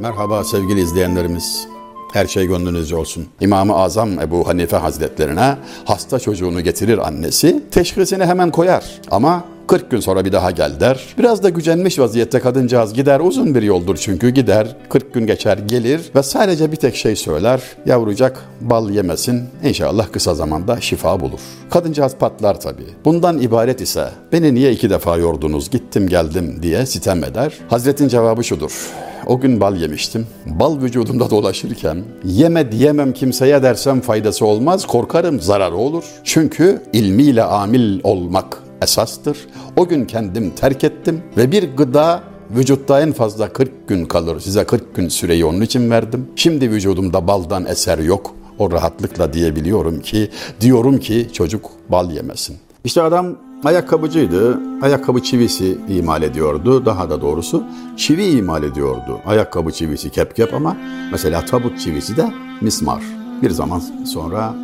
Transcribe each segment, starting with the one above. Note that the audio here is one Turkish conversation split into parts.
Merhaba sevgili izleyenlerimiz. Her şey gönlünüzce olsun. İmam-ı Azam Ebu Hanife Hazretlerine hasta çocuğunu getirir annesi. Teşhisini hemen koyar ama 40 gün sonra bir daha gel der. Biraz da gücenmiş vaziyette kadıncağız gider. Uzun bir yoldur çünkü gider. 40 gün geçer gelir ve sadece bir tek şey söyler. Yavrucak bal yemesin. İnşallah kısa zamanda şifa bulur. Kadıncağız patlar tabii. Bundan ibaret ise beni niye iki defa yordunuz gittim geldim diye sitem eder. Hazretin cevabı şudur. O gün bal yemiştim. Bal vücudumda dolaşırken yeme diyemem kimseye dersem faydası olmaz. Korkarım zararı olur. Çünkü ilmiyle amil olmak esastır. O gün kendim terk ettim ve bir gıda vücutta en fazla 40 gün kalır. Size 40 gün süreyi onun için verdim. Şimdi vücudumda baldan eser yok. O rahatlıkla diyebiliyorum ki, diyorum ki çocuk bal yemesin. İşte adam ayakkabıcıydı. Ayakkabı çivisi imal ediyordu. Daha da doğrusu çivi imal ediyordu. Ayakkabı çivisi kep kep ama mesela tabut çivisi de mismar. Bir zaman sonra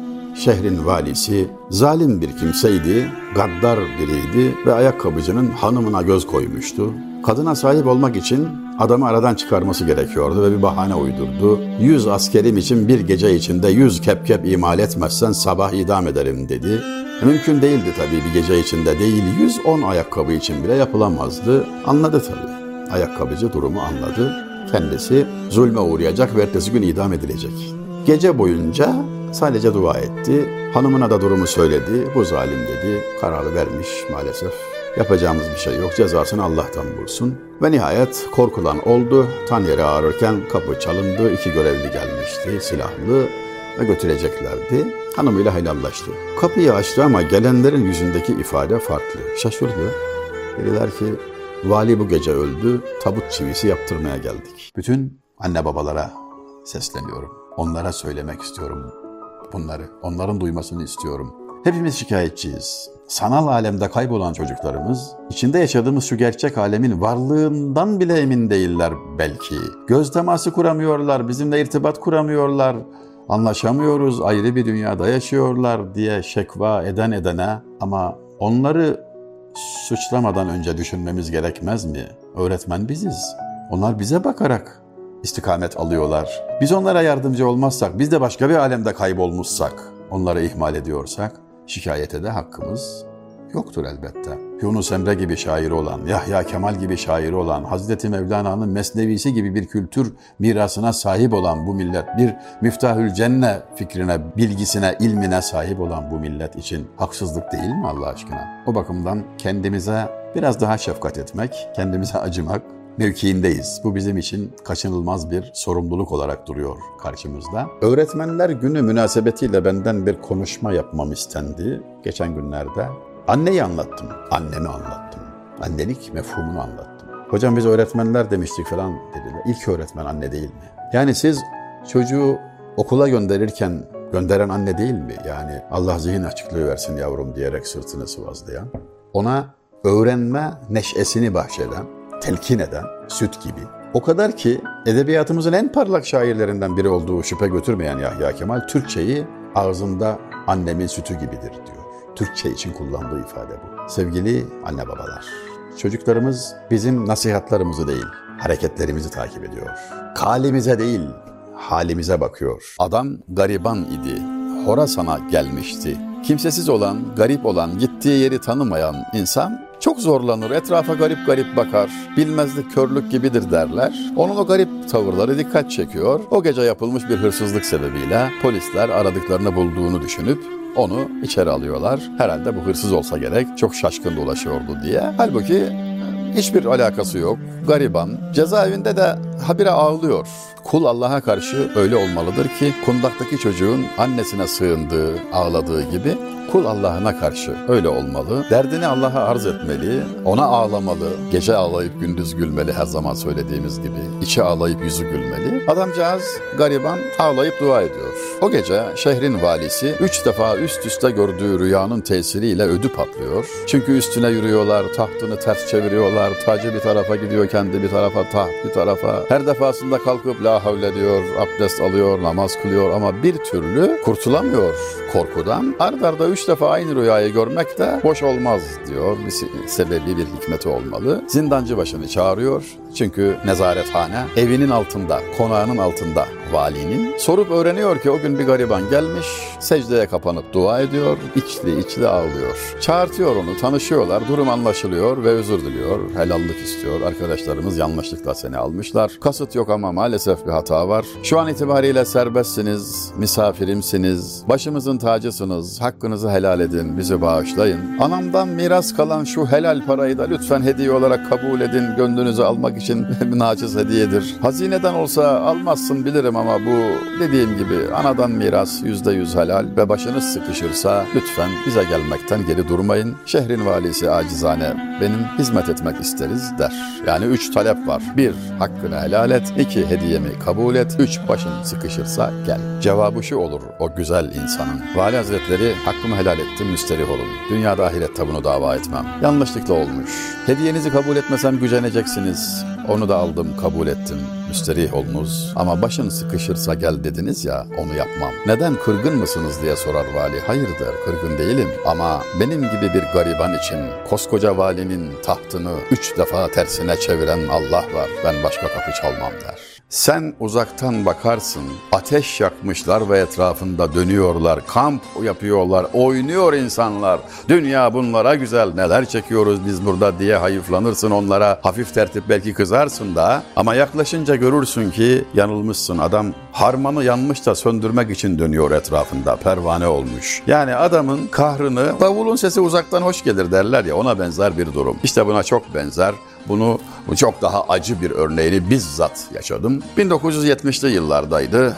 şehrin valisi zalim bir kimseydi, gaddar biriydi ve ayakkabıcının hanımına göz koymuştu. Kadına sahip olmak için adamı aradan çıkarması gerekiyordu ve bir bahane uydurdu. Yüz askerim için bir gece içinde yüz kep kep imal etmezsen sabah idam ederim dedi. Mümkün değildi tabii bir gece içinde değil 110 ayakkabı için bile yapılamazdı. Anladı tabii. Ayakkabıcı durumu anladı. Kendisi zulme uğrayacak ve ertesi gün idam edilecek. Gece boyunca sadece dua etti. Hanımına da durumu söyledi. Bu zalim dedi. Kararı vermiş maalesef. Yapacağımız bir şey yok. Cezasını Allah'tan bulsun. Ve nihayet korkulan oldu. Tan yeri ağrırken kapı çalındı. İki görevli gelmişti. Silahlı ve götüreceklerdi. Hanımıyla helallaştı. Kapıyı açtı ama gelenlerin yüzündeki ifade farklı. Şaşırdı. Dediler ki vali bu gece öldü. Tabut çivisi yaptırmaya geldik. Bütün anne babalara sesleniyorum. Onlara söylemek istiyorum bunları. Onların duymasını istiyorum. Hepimiz şikayetçiyiz. Sanal alemde kaybolan çocuklarımız, içinde yaşadığımız şu gerçek alemin varlığından bile emin değiller belki. Göz teması kuramıyorlar, bizimle irtibat kuramıyorlar, anlaşamıyoruz, ayrı bir dünyada yaşıyorlar diye şekva eden edene ama onları suçlamadan önce düşünmemiz gerekmez mi? Öğretmen biziz. Onlar bize bakarak istikamet alıyorlar. Biz onlara yardımcı olmazsak, biz de başka bir alemde kaybolmuşsak, onları ihmal ediyorsak, şikayete de hakkımız yoktur elbette. Yunus Emre gibi şairi olan, Yahya Kemal gibi şairi olan, Hazreti Mevlana'nın mesnevisi gibi bir kültür mirasına sahip olan bu millet, bir müftahül cenne fikrine, bilgisine, ilmine sahip olan bu millet için haksızlık değil mi Allah aşkına? O bakımdan kendimize biraz daha şefkat etmek, kendimize acımak, mevkiindeyiz. Bu bizim için kaçınılmaz bir sorumluluk olarak duruyor karşımızda. Öğretmenler günü münasebetiyle benden bir konuşma yapmam istendi geçen günlerde. Anneyi anlattım, annemi anlattım. Annelik mefhumunu anlattım. Hocam biz öğretmenler demiştik falan dediler. İlk öğretmen anne değil mi? Yani siz çocuğu okula gönderirken gönderen anne değil mi? Yani Allah zihin açıklığı versin yavrum diyerek sırtını sıvazlayan. Ona öğrenme neşesini bahşeden, telkin eden, süt gibi. O kadar ki edebiyatımızın en parlak şairlerinden biri olduğu şüphe götürmeyen Yahya Kemal Türkçeyi ağzında annemin sütü gibidir diyor. Türkçe için kullandığı ifade bu. Sevgili anne babalar, çocuklarımız bizim nasihatlarımızı değil, hareketlerimizi takip ediyor. Kalimize değil, halimize bakıyor. Adam gariban idi, Horasan'a gelmişti. Kimsesiz olan, garip olan, gittiği yeri tanımayan insan çok zorlanır, etrafa garip garip bakar, bilmezlik körlük gibidir derler. Onun o garip tavırları dikkat çekiyor. O gece yapılmış bir hırsızlık sebebiyle polisler aradıklarını bulduğunu düşünüp onu içeri alıyorlar. Herhalde bu hırsız olsa gerek, çok şaşkın dolaşıyordu diye. Halbuki hiçbir alakası yok, gariban. Cezaevinde de habire ağlıyor. Kul Allah'a karşı öyle olmalıdır ki kundaktaki çocuğun annesine sığındığı, ağladığı gibi kul Allah'ına karşı öyle olmalı. Derdini Allah'a arz etmeli, ona ağlamalı. Gece ağlayıp gündüz gülmeli her zaman söylediğimiz gibi. İçi ağlayıp yüzü gülmeli. Adamcağız gariban ağlayıp dua ediyor. O gece şehrin valisi üç defa üst üste gördüğü rüyanın tesiriyle ödü patlıyor. Çünkü üstüne yürüyorlar, tahtını ters çeviriyorlar, tacı bir tarafa gidiyor, kendi bir tarafa, taht bir tarafa. Her defasında kalkıp la havle diyor, abdest alıyor, namaz kılıyor ama bir türlü kurtulamıyor korkudan. Ard arda üç defa aynı rüyayı görmek de hoş olmaz diyor. Bir sebebi, bir hikmeti olmalı. Zindancı başını çağırıyor. Çünkü nezarethane evinin altında, konağının altında valinin. Sorup öğreniyor ki o gün bir gariban gelmiş, secdeye kapanıp dua ediyor, içli içli ağlıyor. Çağırtıyor onu, tanışıyorlar, durum anlaşılıyor ve özür diliyor, helallik istiyor. Arkadaşlarımız yanlışlıkla seni almışlar. Kasıt yok ama maalesef bir hata var. Şu an itibariyle serbestsiniz, misafirimsiniz, başımızın tacısınız, hakkınızı helal edin, bizi bağışlayın. Anamdan miras kalan şu helal parayı da lütfen hediye olarak kabul edin, gönlünüzü almak için naciz hediyedir. Hazineden olsa almazsın bilirim ama bu dediğim gibi anadan miras yüzde yüz helal ve başınız sıkışırsa lütfen bize gelmekten geri durmayın. Şehrin valisi acizane benim hizmet etmek isteriz der. Yani üç talep var. Bir, hakkını helal et. İki, hediyemi kabul et. Üç, başın sıkışırsa gel. Cevabı şu olur o güzel insanın. Vali Hazretleri hakkımı helal ettim müsterih olun. Dünyada ahirette bunu dava etmem. Yanlışlıkla olmuş. Hediyenizi kabul etmesem güceneceksiniz. Onu da aldım kabul ettim. Müsterih olunuz ama başın sıkışırsa gel dediniz ya onu yapmam. Neden kırgın mısınız diye sorar vali. Hayırdır kırgın değilim ama benim gibi bir gariban için koskoca valinin tahtını üç defa tersine çeviren Allah var. Ben başka kapı çalmam der. Sen uzaktan bakarsın, ateş yakmışlar ve etrafında dönüyorlar, kamp yapıyorlar, oynuyor insanlar. Dünya bunlara güzel, neler çekiyoruz biz burada diye hayıflanırsın onlara. Hafif tertip belki kızarsın da ama yaklaşınca görürsün ki yanılmışsın. Adam harmanı yanmış da söndürmek için dönüyor etrafında, pervane olmuş. Yani adamın kahrını, davulun sesi uzaktan hoş gelir derler ya ona benzer bir durum. İşte buna çok benzer. Bunu çok daha acı bir örneğini bizzat yaşadım. 1970'li yıllardaydı.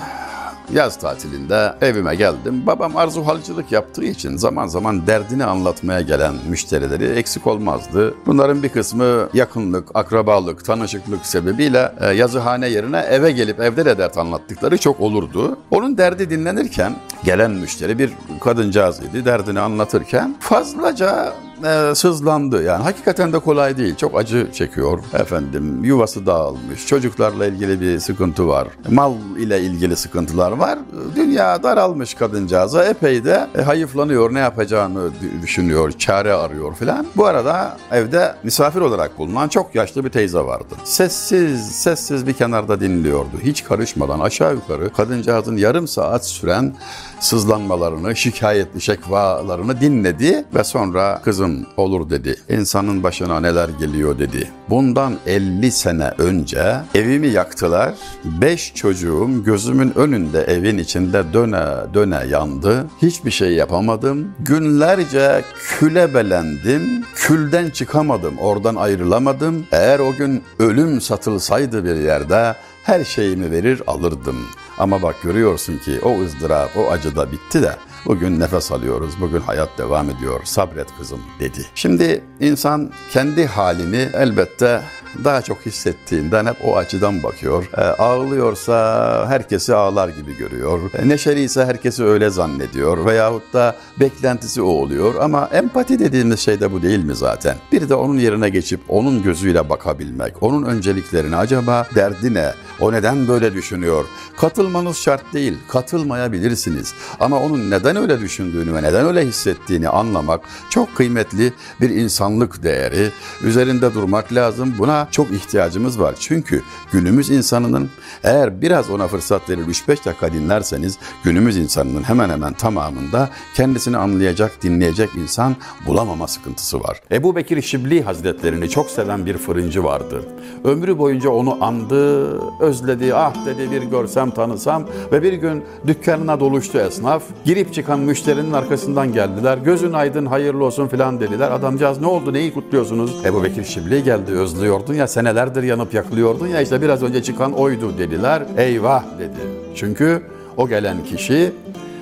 Yaz tatilinde evime geldim. Babam arzu halcılık yaptığı için zaman zaman derdini anlatmaya gelen müşterileri eksik olmazdı. Bunların bir kısmı yakınlık, akrabalık, tanışıklık sebebiyle e, yazıhane yerine eve gelip evde de dert anlattıkları çok olurdu. Onun derdi dinlenirken gelen müşteri bir kadıncağız idi. Derdini anlatırken fazlaca e, sızlandı. Yani hakikaten de kolay değil. Çok acı çekiyor. Efendim yuvası dağılmış. Çocuklarla ilgili bir sıkıntı var. Mal ile ilgili sıkıntılar var. Dünya daralmış kadıncağıza. Epey de e, hayıflanıyor. Ne yapacağını düşünüyor. Çare arıyor filan. Bu arada evde misafir olarak bulunan çok yaşlı bir teyze vardı. Sessiz, sessiz bir kenarda dinliyordu. Hiç karışmadan aşağı yukarı kadıncağızın yarım saat süren sızlanmalarını, şikayetli şekvalarını dinledi ve sonra kızım olur dedi. İnsanın başına neler geliyor dedi. Bundan 50 sene önce evimi yaktılar. 5 çocuğum gözümün önünde evin içinde döne döne yandı. Hiçbir şey yapamadım. Günlerce küle belendim. Külden çıkamadım. Oradan ayrılamadım. Eğer o gün ölüm satılsaydı bir yerde her şeyimi verir alırdım. Ama bak görüyorsun ki o ızdırap, o acı da bitti de bugün nefes alıyoruz, bugün hayat devam ediyor. Sabret kızım dedi. Şimdi insan kendi halini elbette daha çok hissettiğinden hep o açıdan bakıyor. E, ağlıyorsa herkesi ağlar gibi görüyor. E, neşeliyse herkesi öyle zannediyor. Veyahut da beklentisi o oluyor. Ama empati dediğimiz şey de bu değil mi zaten? Bir de onun yerine geçip onun gözüyle bakabilmek. Onun önceliklerini acaba derdi ne? O neden böyle düşünüyor? Katılmanız şart değil. Katılmayabilirsiniz. Ama onun neden öyle düşündüğünü ve neden öyle hissettiğini anlamak çok kıymetli bir insanlık değeri. Üzerinde durmak lazım. Buna çok ihtiyacımız var. Çünkü günümüz insanının eğer biraz ona fırsat verir 3-5 dakika dinlerseniz günümüz insanının hemen hemen tamamında kendisini anlayacak, dinleyecek insan bulamama sıkıntısı var. Ebu Bekir Şibli Hazretlerini çok seven bir fırıncı vardı. Ömrü boyunca onu andı, özledi, ah dedi bir görsem tanısam ve bir gün dükkanına doluştu esnaf. Girip çıkan müşterinin arkasından geldiler. Gözün aydın hayırlı olsun filan dediler. Adamcağız ne oldu neyi kutluyorsunuz? Ebu Bekir Şibli geldi özlüyordun ya senelerdir yanıp yakılıyordun ya işte biraz önce çıkan oydu dediler. Eyvah dedi. Çünkü o gelen kişi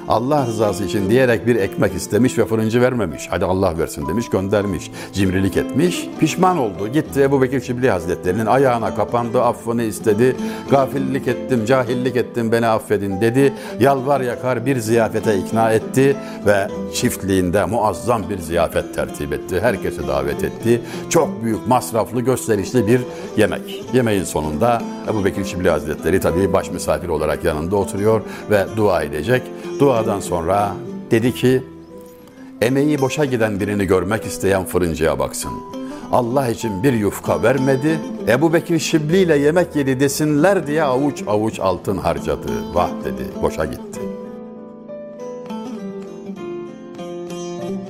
Allah rızası için diyerek bir ekmek istemiş ve fırıncı vermemiş. Hadi Allah versin demiş göndermiş. Cimrilik etmiş. Pişman oldu. Gitti Ebu Bekir Şibli Hazretleri'nin ayağına kapandı. Affını istedi. Gafillik ettim, cahillik ettim beni affedin dedi. Yalvar yakar bir ziyafete ikna etti ve çiftliğinde muazzam bir ziyafet tertip etti. Herkesi davet etti. Çok büyük, masraflı, gösterişli bir yemek. Yemeğin sonunda Ebu Bekir Şibli Hazretleri tabii baş misafir olarak yanında oturuyor ve dua edecek. Duadan sonra dedi ki, emeği boşa giden birini görmek isteyen fırıncıya baksın. Allah için bir yufka vermedi, Ebu Bekir Şibli ile yemek yedi desinler diye avuç avuç altın harcadı. Vah dedi, boşa gitti.